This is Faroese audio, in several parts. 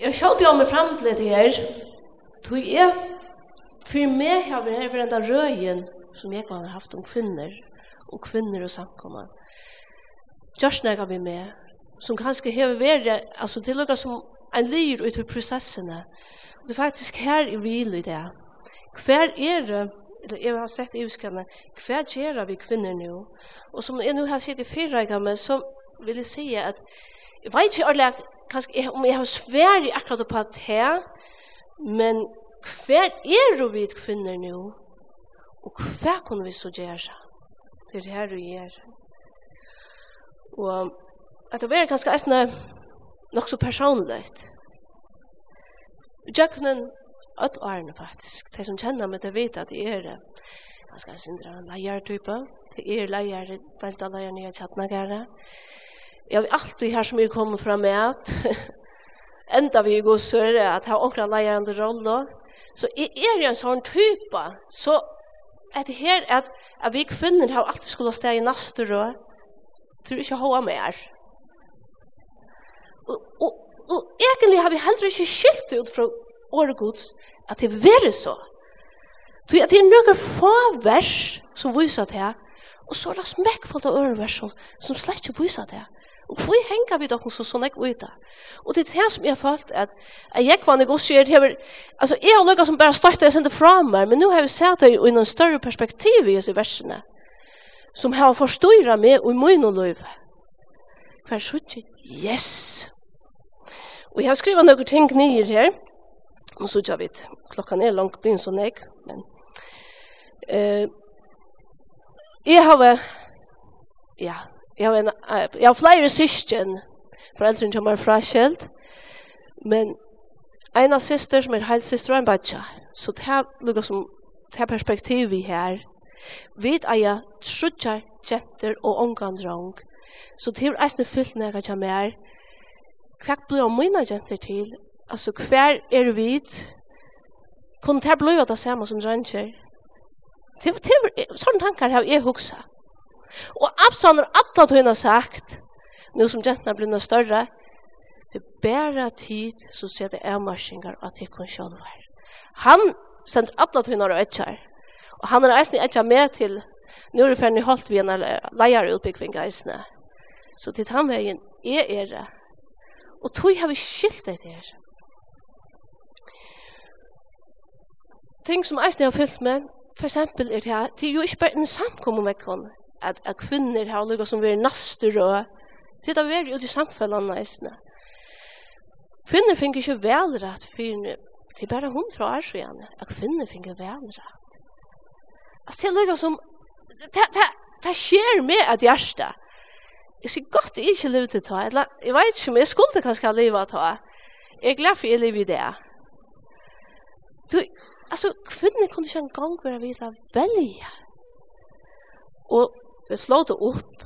Jeg skal bjør meg frem til dette her. Tog jeg, for meg har vi her på den røyen som jeg har haft om kvinner, og kvinner og samkommer. Just når vi med, som kanskje har vært, altså til noe som en lyr ut i prosessene. Og det er faktisk her i vil i det. Hver er det, eller jeg har sett i uskene, hver gjør vi kvinner nå? Og som jeg nå har sett i fyrreikene, så vil jeg si at Jeg vet ikke alle, kanskje, om jeg har svært akkurat på det her, men hver er vi kvinner nå? Og hva kunne vi så gjøre? Det er her vi gjør. Og at det er kanskje eisne nok så personligt. Jøkkenen, öll årene faktisk, de som kjenner meg, de vet at det er det ganske en sindra leiertype. Det er leier, delta leier nye tjattnagere. Jeg har alltid her som jeg kommer fra med at enda vi går søre at har omkring leier andre rolle. Så jeg er en sånn type. Så at her at, at vi kvinner har alltid skulle steg i neste og tror ikke hva mer. Og, og, og egentlig har vi heller ikke skilt ut fra åregods at det er så. Så det er noen få vers som viser det her, og så er det smekkfullt av ørevers som slett ikke viser det. Og hvor henger vi dere så sånn jeg ut Og det er det som jeg har følt at, at jeg var negosier, hever, altså jeg har noe som bare støtte jeg sendte fra meg, men nå har jeg sett det i en større perspektiv i disse versene, som har forstøyret meg og i min og løyve. Hver skjønner yes! Og jeg har skrivet noen ting nye her, og så jeg vet, klokken er langt begynt sånn jeg, men... Uh, jeg har... Ja, Jeg har, en, jeg har flere syskjen, foreldrene som er fraskilt, men en av syster som er helsøster og en badja. Så det er lukka som det er perspektiv vi her. Vi eier trutjar jenter og ongan drang. Så det er eisne fyllt nega kommer mer. Hva blir av mina jenter til? Altså, hver er vi? Kunne det her bliva det samme som dranger? Sånne tankar har jeg hukset. Og Absalom har alla tøyna sagt, nå som jentene blir noe større, det er bare tid så ser det er avmarsingar at jeg kan sjån her. Han sender alla tøyna og etkjær, og han har eisen etkjær med til, nå er det ferdig holdt vi en leier utbyggving eisene. Så til han veien er er det. og tog har vi skilt det her. Ting som eisen har fyllt med, for eksempel er det her, det er jo ikke bare en samkommer med kvannet at, at kvinner har lukket som vi er naster og til det er jo de samfellene næstene. Kvinner finner ikke velrett for til bare hun hundra så gjerne, at kvinner finner velrett. Altså det er lukket som det det, det skjer med at hjerte. Jeg skal godt ikke leve til ta. Jeg vet ikke om jeg skulle kanskje leve til ta. Jeg er glad for jeg lever i det. Du, altså, kvinner kunne ikke engang være vidt å velge. Og Vi slå det opp.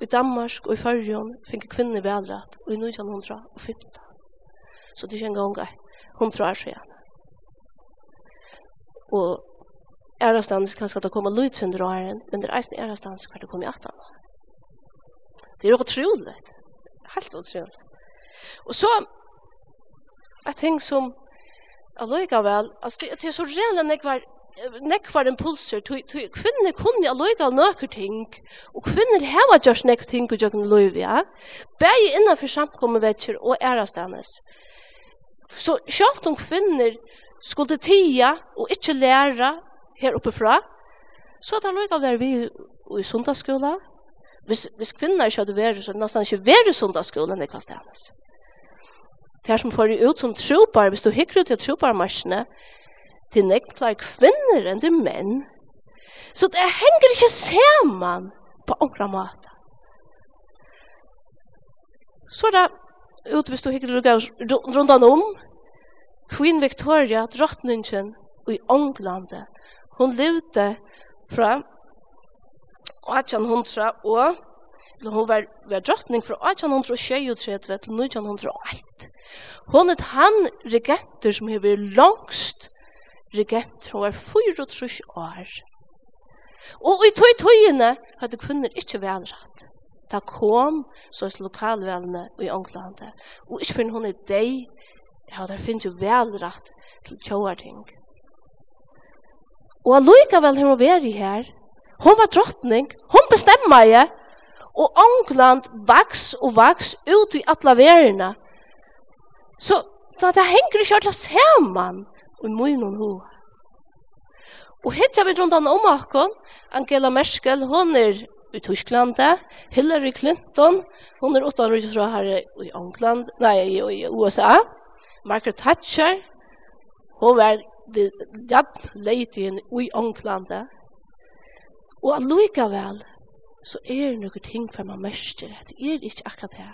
I Danmark og i Førjøen fikk kvinner velrett og i 1915. Så det er ikke en gang jeg. Hun tror jeg igjen. Og ærastans kan skal det komme løyt under åren, men det er eisen ærastans hver det kommer i 18 år. Det er jo utrolig. Helt utrolig. Og så er ting som alloikavel, altså det er så reelle nekvar nekvar impulser, kvinner kunne alloiga nøkker ting, og kvinner heva gjørs nekk ting og gjøkken loivia, bæg innanfor samkommevetjer og ærastanes. Så sjalt om kvinner skulle tia og ikkje læra her oppe fra, så er det alloiga vær vi i sundagsskola, hvis, hvis kvinner ikke hadde vært, så nesten ikke vært i sundagsskolen i Kvastanes. Det er som får ut som tropar, hvis du hikker ut i troparmarsjene, til nekk flere kvinner enn til menn. Så det henger ikke sammen på ångra måte. Så er det, ut hvis du hikker lukka rundan om, Queen Victoria, drottningen i Ånglande, hun levde fra 1800 og eller Hun var, var drottning fra 1837 til 1901. Hun er han regenter som har vært langst regent hun var 34 år. Og i tøy tøyene hadde kvinner ikke velrett. Da kom sås lokalvelene i Ånglande, Og ikke finner hun i deg, ja, der finnes jo velrett til tjåarting. Og allikevel har hun i her. Hun var drottning, hun bestemmer jeg. Og Ångland vaks og vaks ut i alle verene. Så så det henger ikke alle sammen og munnen hun. Og hittar vi rundt om akkon, Angela Merkel, hun er i Tyskland, Hillary Clinton, hun er åtta rysra her i England, nei, i USA, Margaret Thatcher, hon var jadd leitien i England, og allikevel, så er det noen ting for man mørster, det er ikke akkurat det.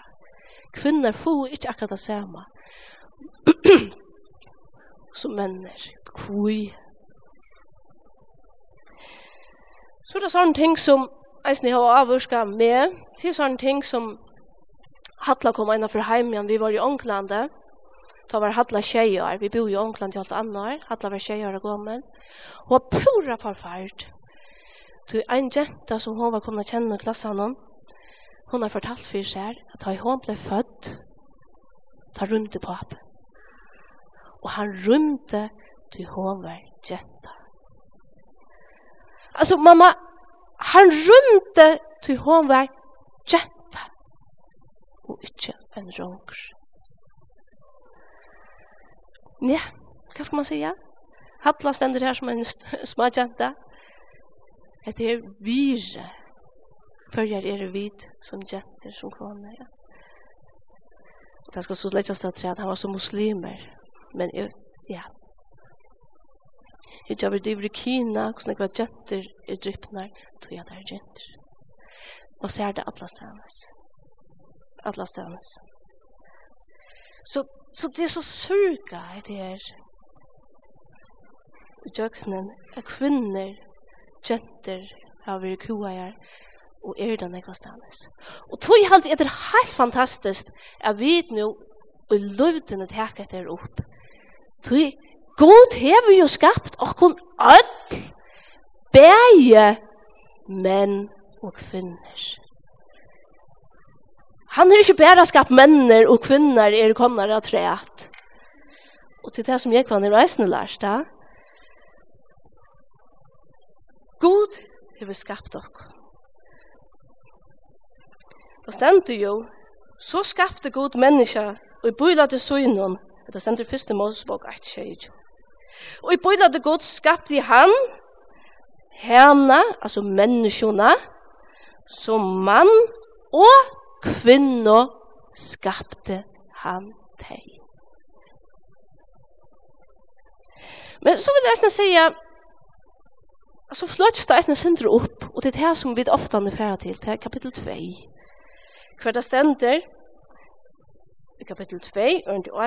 Kvinner får ikke akkurat det samme. som menner. Kvui. Så det er sånne ting som eisen jeg har avvurska med, til sånne ting som Hatla kom ena fra igjen. vi var i Ånglandet, Da var Hatla tjejer, vi bor i Ånglandet i alt annet. Hatla var tjejer og gommel, og var pura forferd. Du, en jenta som hun var kunnet kjenne klassan om, hun har fortalt for seg at da hun ble født, da rymte papen og han rymte til hover jenta. Altså, mamma, han rymte til hover jenta, og ikke en ronger. Ja, hva skal man sige? Hattla stender her som en små jenta. Det er vire. Følger er vid som jenter, som kvinner. Ja. Det skal så lettast at han var så muslimer men jeg, ja. Jeg gjør det i Kina, hvordan jeg var jenter i drypner, tog jeg der jenter. Og så er det atlas stenes. Atlas stenes. Så, så det er så surga i det her. I døgnen, er kvinner, jenter, har vært kua her, og er den ekva stenes. Og tog jeg alltid det er helt fantastisk at vi nå og løvdene teka etter opp Tui, God hever jo skapt okkon öll, bæje, menn og kvinner. Han har ikke bare skapt menner og kvinner er komnar av treet. Og til det som jeg kvann i reisende lærst da, God hever skapt ok. Da stendte jo, så skapte God menneska og i bøyla til søgnen Det stender først i 1, 8.20. Og i bøyla det godt skapte han, hana, altså menneskjona, som mann og kvinno skapte han teg. Men så vil jeg nesten sige, altså fløtst det nesten sindre opp, og det er det som vi ofte er ferdig til, det er kapittel 2. Hver det stender, i kapittel 2, ørnt og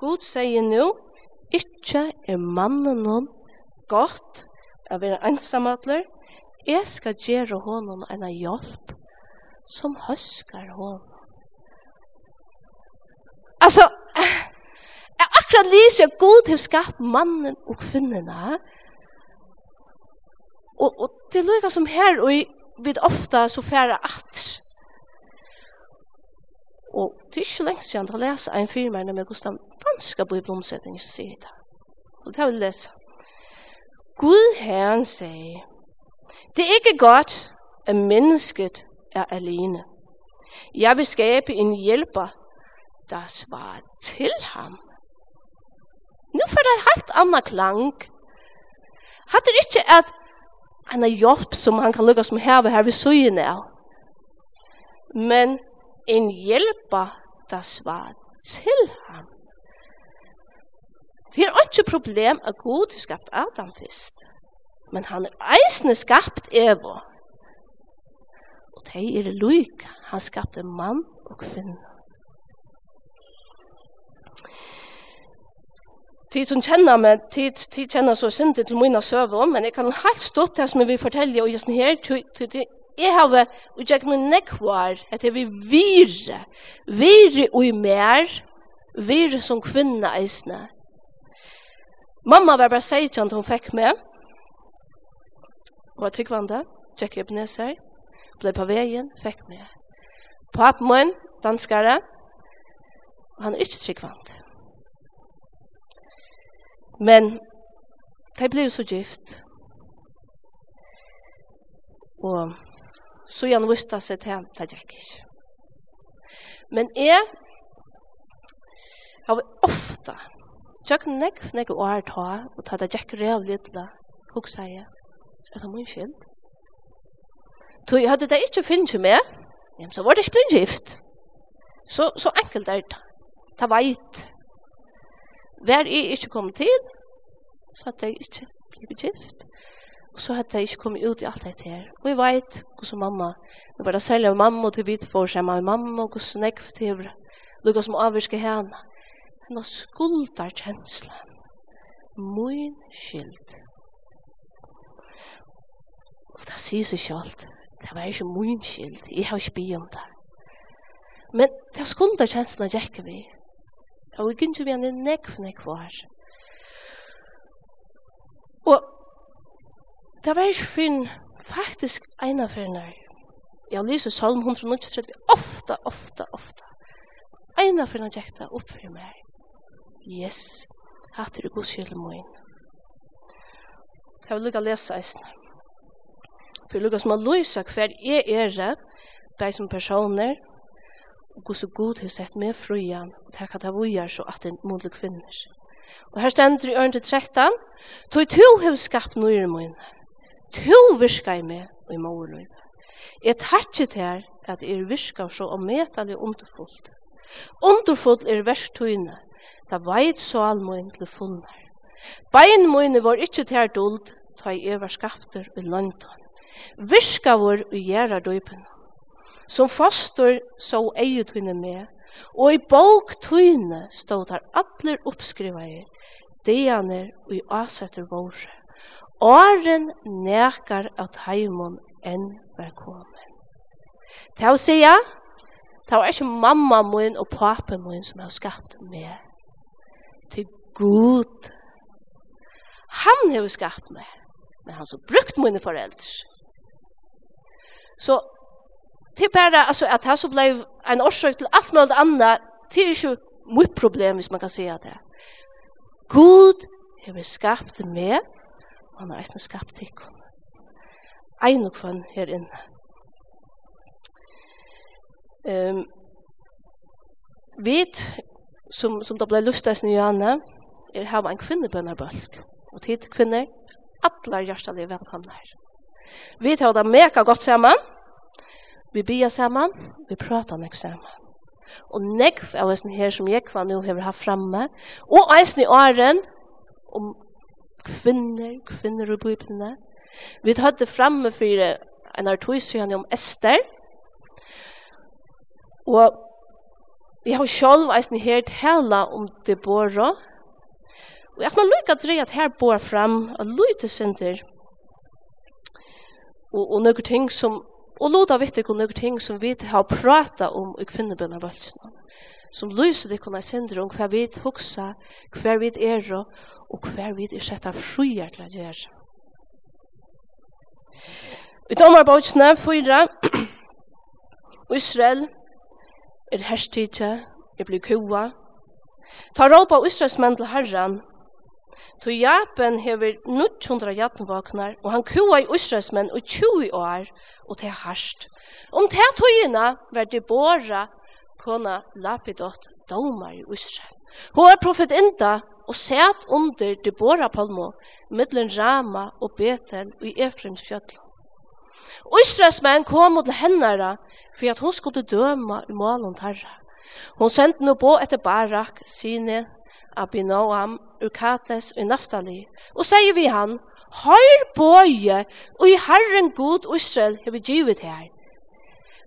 God sier nå, ikkje er mannen noen godt, av vil ensamadler, jeg skal gjøre honom en hjelp som høskar honom. Altså, jeg akkurat lyser god til å skape mannen og kvinnerne, og, og det lykker som her, og vi ofta så færre at Og det er ikke lenge siden jeg leser en firmerne med hvordan danske bibelomsetning sier det. Og det har vi lese. Gud Herren sier, det er ikke godt, at mennesket er alene. Jeg vil skabe en hjælper, der svarer til ham. Nu får det et helt andet klang. Har det ikke, at han har jobb som han kan lukke som her her ved søgene er. Men en hjälper das var til ham. Det er ikke problem at Gud har skapt Adam først. Men han er eisende skapt Evo. Og det er lyk. Han skapte mann og kvinne. Tid som kjenner meg, tid, tid kjenner så synd til mine søver, men jeg kan helt stått det som jeg vil fortelle, og jeg her, Jeg har og jeg kan nekvar at jeg vil vire, vire og i mer, vire som kvinne eisne. Mamma var bare sier til henne hun fikk med, og jeg tykkvande, tjekk opp ned seg, ble på veien, fikk med. Papen min, danskare, han er ikke tykkvande. Men, de ble jo så gift, og så gjerne visste seg til han, det gikk ikke. Men jeg har ofte tjøk nekv nekv år ta og ta det gikk rev litt, littla sier jeg er det min skyld. Så jeg hadde det ikke finnet med, så var det ikke blitt gift. Så, så enkelt er det. Ta veit. Hver jeg ikke kom til, så hadde jeg ikke blitt gift. Og så hadde jeg ikke kommet ut i alt dette her. Og jeg vet hvordan mamma, nå var det særlig av mamma, og til vidt for seg med mamma, og hvordan jeg til lukka som avvirke henne. Henne skuldar kjenslen. Min skyld. Og det sier seg selv. Det var ikke min skyld. Jeg har ikke bygd om det. Men det skuldar kjenslen gikk vi. Og vi kunne ikke vi henne nekv nekv var. Og det var ikke fin, faktisk en av henne. Jeg lyser salm 193, ofta, ofta, ofta. En av henne gikk det opp for meg. Yes, hatt er god skyld må inn. Det var lukket å lese eisen. For lukket som å lyse hver jeg er, det, deg som personer, og god så god har sett meg frujan, og takk at jeg vujar så at det modlig kvinner. Og her stender i ørende 13, tog to har skapt nøyre mine, to virka i meg og i morløy. Jeg takkje til her at jeg virka så ometallig underfullt. Underfullt er verstøyne, da veit salmoen til funnar. Bein mine var ikkje til her dold, ta i evar skapter i London. Virka vår i gjerra døypene. Som fastor så eie tøyne med, og i bok tøyne stod der atler oppskrivager, deaner og i asetter våre åren nekar at heimon enn var kommet. Til å sija, det var ikke mamma min og pappa min som har skapt meg. Til Gud. Han har skapt meg, men han har brukt mine foreldre. Så til bare altså, at han så ble en årsøk til alt mulig annet, det er ikke mitt problem hvis man kan si det. Gud har skapt meg, og han har eisne skapt tikkun. Ein og kvann her inne. Um, vit, som, som da blei lustet i Johanne, er hava en kvinnebønnerbølg. Og tid kvinner, atler hjertelig velkomne her. Vi tar det mega godt saman. Vi bia saman. Vi pratar nek saman. Og nek av oss her som jeg var nu har haft framme. Og eisen i åren om kvinner, kvinner i Bibelen. Vi hadde framme for en artoisøyene om Esther. Og jeg har selv eisen hørt hele om Deborah. Og jeg kan lykke at at her bor fram og lytte synder. Og, og noen ting som, og låta vitt ikke noen ting som vi har pratet om i kvinnebønne valgene som lyser det kunne sendre om hver vi hoksa, hver vi er og hver vi er sett av fruer til å gjøre. Vi tar omar bautsene, fyra, Israel er herstidje, er blir kua. Ta råpa Israels menn til herren, To Japan hever 900 jatnvaknar, og han kua i Israelsmenn og 20 år, og til er. Om det tøyina var det båra kona Lapidot domar i Israel. Hun er profetinda og sæt under Deborah Palmo, middelen Rama og Betel i Efrims fjöll. Israels menn kom til hennara for at hun skulle døma i målen tarra. Hun sendte no på etter Barak, Sine, Abinoam, Urkates og Naftali, og sier vi han, Høyr bøye, og i Herren god Israel har vi givet her.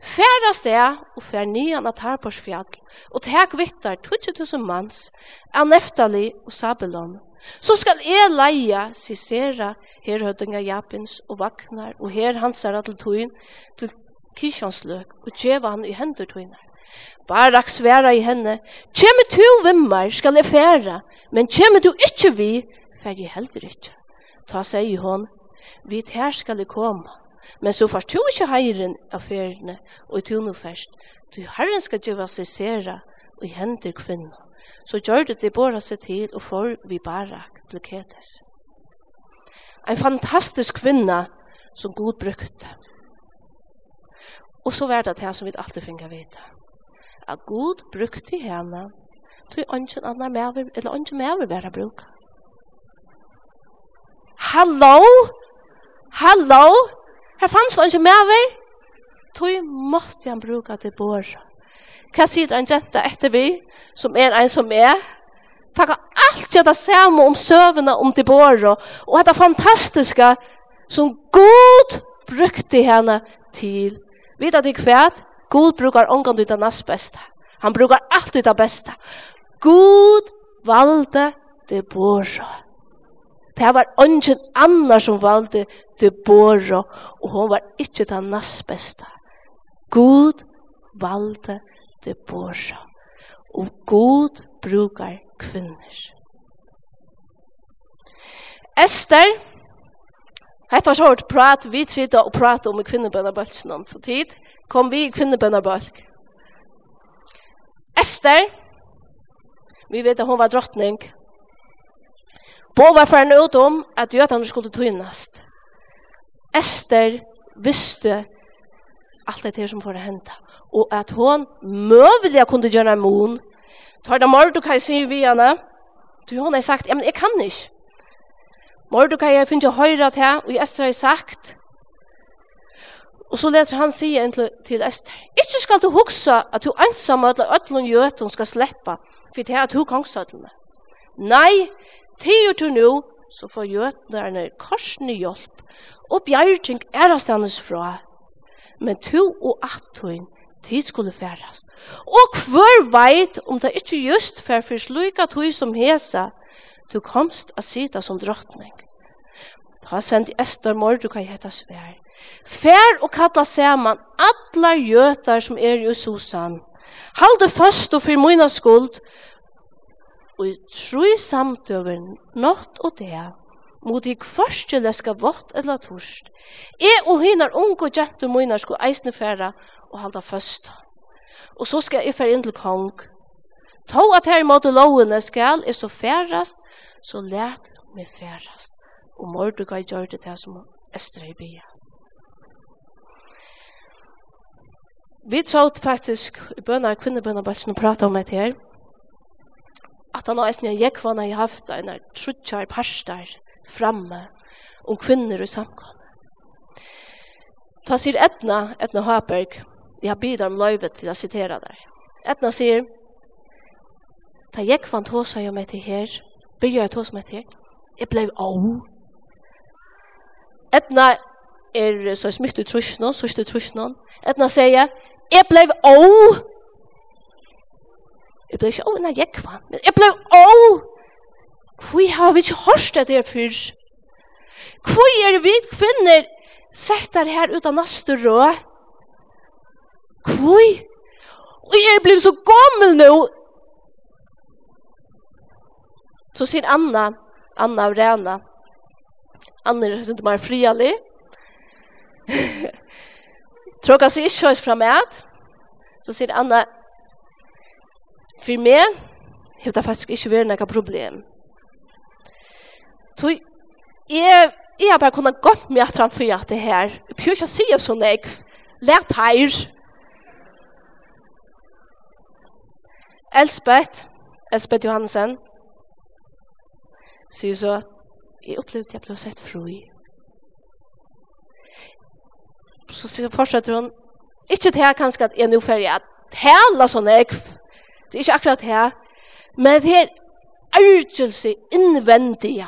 Færa sted og fær nian av Tarporsfjall, og tek vittar 20.000 manns av Neftali og Sabelon. Så skal e leia, sisera, her hødinga Japins og Vagnar, og her hansar til tøyen til Kishonsløk, og djeva han i hendur tøynar. Barak sværa i henne, Kjemme tu vimmar skal e færa, men kjemme du ikkje vi, fær jeg heldur ikkje. Ta seg i hon, vi her skal e koma, Men så får du ikke heiren av feriene og tog nå først. Du herren skal gjøre seg sere og i hender kvinner. Så gjør det det bare seg til og får vi bare til Ketes. En fantastisk kvinne som Gud brukte. Og så var det det som vi alltid fikk vite. At Gud brukte henne til ønsken annar med, eller ønsken å være bruk. Hallo? Hallo? Her fanns det ikke med vei. Tøy måtte han bruka til bor. Hva sier en jenta etter vi, som er en som er? Takk alt jeg da ser om søvende om til bor, og det fantastiske som god brukte henne til. Vet du ikke hva? God brukar omgang ut av næst beste. Han brukar alt ut av beste. God valde det bordet. Det var ingen annar som valde Deborah, og hon var ikkje den næst beste. Gud valde Deborah, og Gud brukar kvinner. Esther, Hetta var sårt prat, vi sitter og prater om kvinnebønnerbølsen så tid. Kom vi i kvinnebønnerbølg. Esther, vi vet at hun var drottning, Bo var for en ut om at jøtene skulle tøynast. Ester visste allt det her som får hända. Og at hon møvelig kunde gjøre en mån. Tar det Mordecai sier vi henne. Du hon har sagt, ja men jeg kan ikke. Mordecai finns ju höjrat här Og Esther har sagt. Og så leter han säga til Esther. Ikke skal du huxa at du ensam og ödlun göt hon skal släppa. För det er at du kongsødlene. Nei, tider til nå, så får jøtnerne korsene hjelp, og bjergjeng er avstandes fra. Men to og attun, tid skulle færes. Og hver veit om det ikke just fær for slik at hun som hesa, du komst a sita som drottning. Ta sendi Esther Mordukaj heta svær. Fær og kalla saman allar jøtar som er i Susan. Halde fast og fyr moina skuld, og tru samtøver natt og det, mot i første leska vått eller torst. Jeg og hinar unge gentur munar sko eisne færa og halda først. Og så skal jeg færa inn til kong. Tå at her måte lovene skal er så færast, så let meg færast. Og Mordecai gjør det til som Estra i bia. Vi tråd faktisk i bønner kvinnebønner bare som prater om et her at han eisen jeg jekvann har haft en trutjar parstar framme om kvinner og samkom. Ta sier Etna, Etna Haberg, jeg har bidra om løyvet til å sitere der. Etna sier, ta jekvann tåsa jeg meg til her, byrja jeg tåsa meg til her, jeg blei av. Etna er så smitt i trusjonen, sørste trusjnån, Etna sier, jeg blei av, Jeg ble ikke av en jekva, men jeg ble av Hvor har vi ikke hørt det her før? Hvor er vi kvinner setter her ut av neste rød? Hvor? Og jeg ble så gammel nå! Så sier Anna, Anna og Rena, Anna er ikke mer frialig. Tråkka seg ikke høys fra meg. Så sier Anna, For meg har det faktisk ikke vært noe problem. Så jeg, jeg har bare kunnet gå med at han fyrer det her. Jeg prøver ikke å si det sånn jeg. Lært her. Elspeth, Elspeth Johansen, sier så, jeg opplevde at jeg ble sett fri. Så fortsetter hun, ikke det her kanskje at jeg nå ferdig at hele sånn ekv, Det er ikke akkurat her. Men det er ærgjelse innvendige.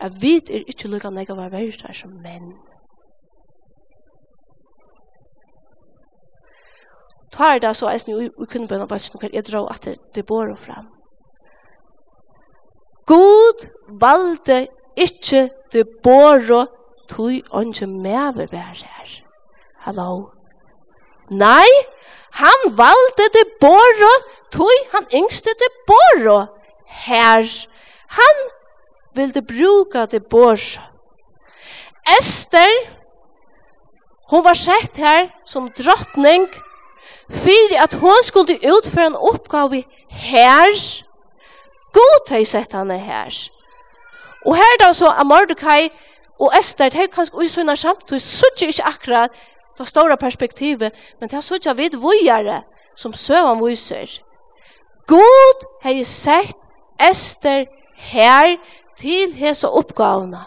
Jeg vet er ikke lukket nek av her som menn. Ta er det så eisen i kvinnebøyna bøtjen hver jeg drar at det bor og frem. God valde ikke det bor og tog åndsje med å være her. Hallo. Hallo. Nei, han valde det båre, tog han yngste det båre. Her, han ville bruka det båre. Esther, hon var sett her som drottning, fyrir at hon skulle utføre en oppgave her. God har sett henne her. Og her da så er Mordecai og Esther, det er kanskje samt, samtidig, suttje ikke akkurat det stora perspektivet, men det sørger vi vujere som søvann viser. God har sett Ester her til hese oppgavene.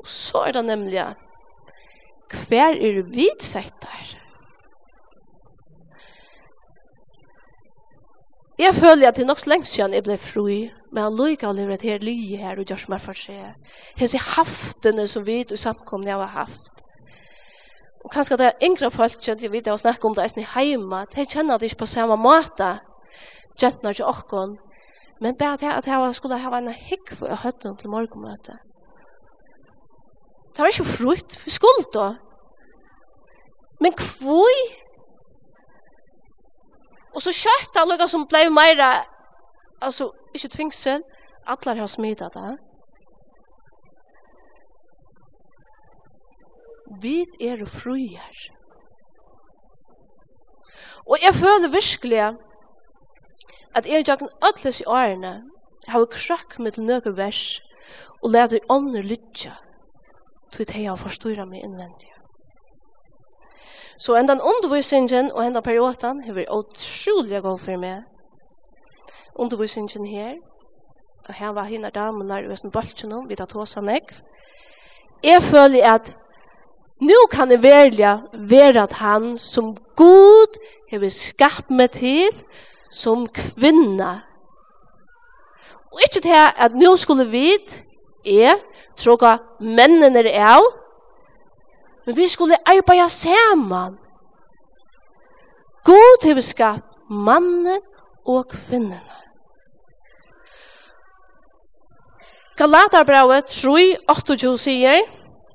Og så er det nemlig hver er vi sett her? Jeg føler at det er nok så lenge siden jeg ble fri men han lukar og lever her lye her og gjør som er for seg. Hese haftene som vi og samkomne har haft. Og kanskje det er yngre folk kjent jeg videre og snakke om det er i heima, de kjenner det ikke på samme måte, kjentner ikke åkken, men bare til at jeg skulle ha en hikk for å høyde til morgenmøte. Det var ikke frukt, vi skulle da. Men hvor? Og så kjøtt han lukket som ble mer altså, ikke tvingsel alla har smittet det. Vi er fruer. Og jeg føler virkelig at jeg ikke kan ødeles i årene har krakk med til nøkker vers og leder i ånder lytja til at jeg har forstyrret meg innvendig. Så enda undervisningen og enda perioden har vært utrolig god for meg undervisningen her. Og her var henne damene i Vesten Bøltjene, vi tar tåsa nekv. Jeg føler at nå kan jeg velge være at han som god har skapt meg til, som kvinna. Og ikke til at nå skulle vi, er tråka mennene er av, men vi skulle arbeida saman. God har skapt mannen og kvinnene. Galaterbrauet 3.28 sier,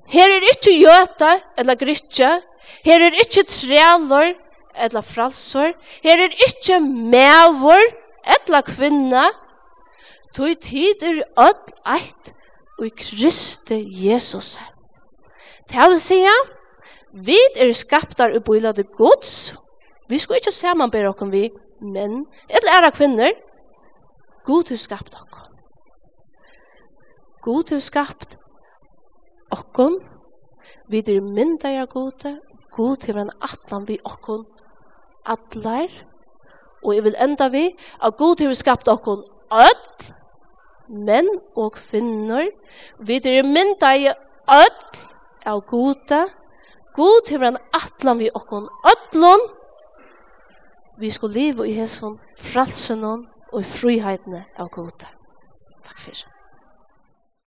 Her er ikkje jøta eller grytje, her er ikkje treler eller fralsor, her er ikkje mevor eller kvinna, tui tid er öll eit og i Kristi Jesus. Det vil sija, vi er skaptar og bøylade gods, vi skal ikkje samanbæra okkom vi menn, eller æra kvinner, god er skapt okkom. God har skapt okkon, vi er myndar av gode, God har en atlan vi okkon atlar, og jeg vil enda vi at God har skapt okkon öll, menn og kvinnor, vi er myndar av öll av gode, God har en atlan vi okkon öllon, vi skal leva i hesson fralsenon og i friheitene av gode. Takk fyrir.